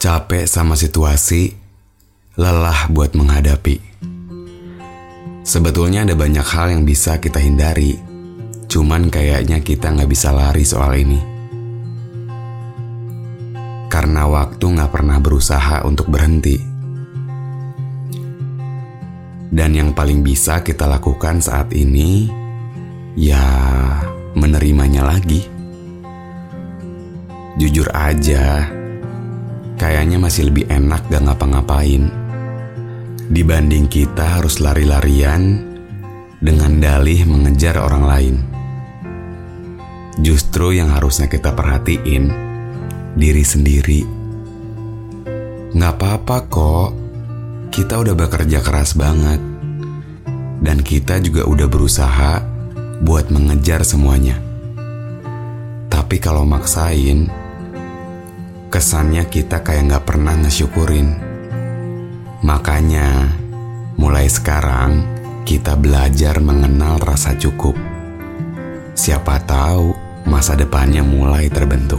Capek sama situasi, lelah buat menghadapi. Sebetulnya ada banyak hal yang bisa kita hindari, cuman kayaknya kita nggak bisa lari soal ini. Karena waktu nggak pernah berusaha untuk berhenti. Dan yang paling bisa kita lakukan saat ini, ya menerimanya lagi. Jujur aja, kayaknya masih lebih enak gak ngapa-ngapain. Dibanding kita harus lari-larian dengan dalih mengejar orang lain. Justru yang harusnya kita perhatiin diri sendiri. Gak apa-apa kok, kita udah bekerja keras banget. Dan kita juga udah berusaha buat mengejar semuanya. Tapi kalau maksain, kesannya kita kayak nggak pernah ngesyukurin. Makanya, mulai sekarang kita belajar mengenal rasa cukup. Siapa tahu masa depannya mulai terbentuk.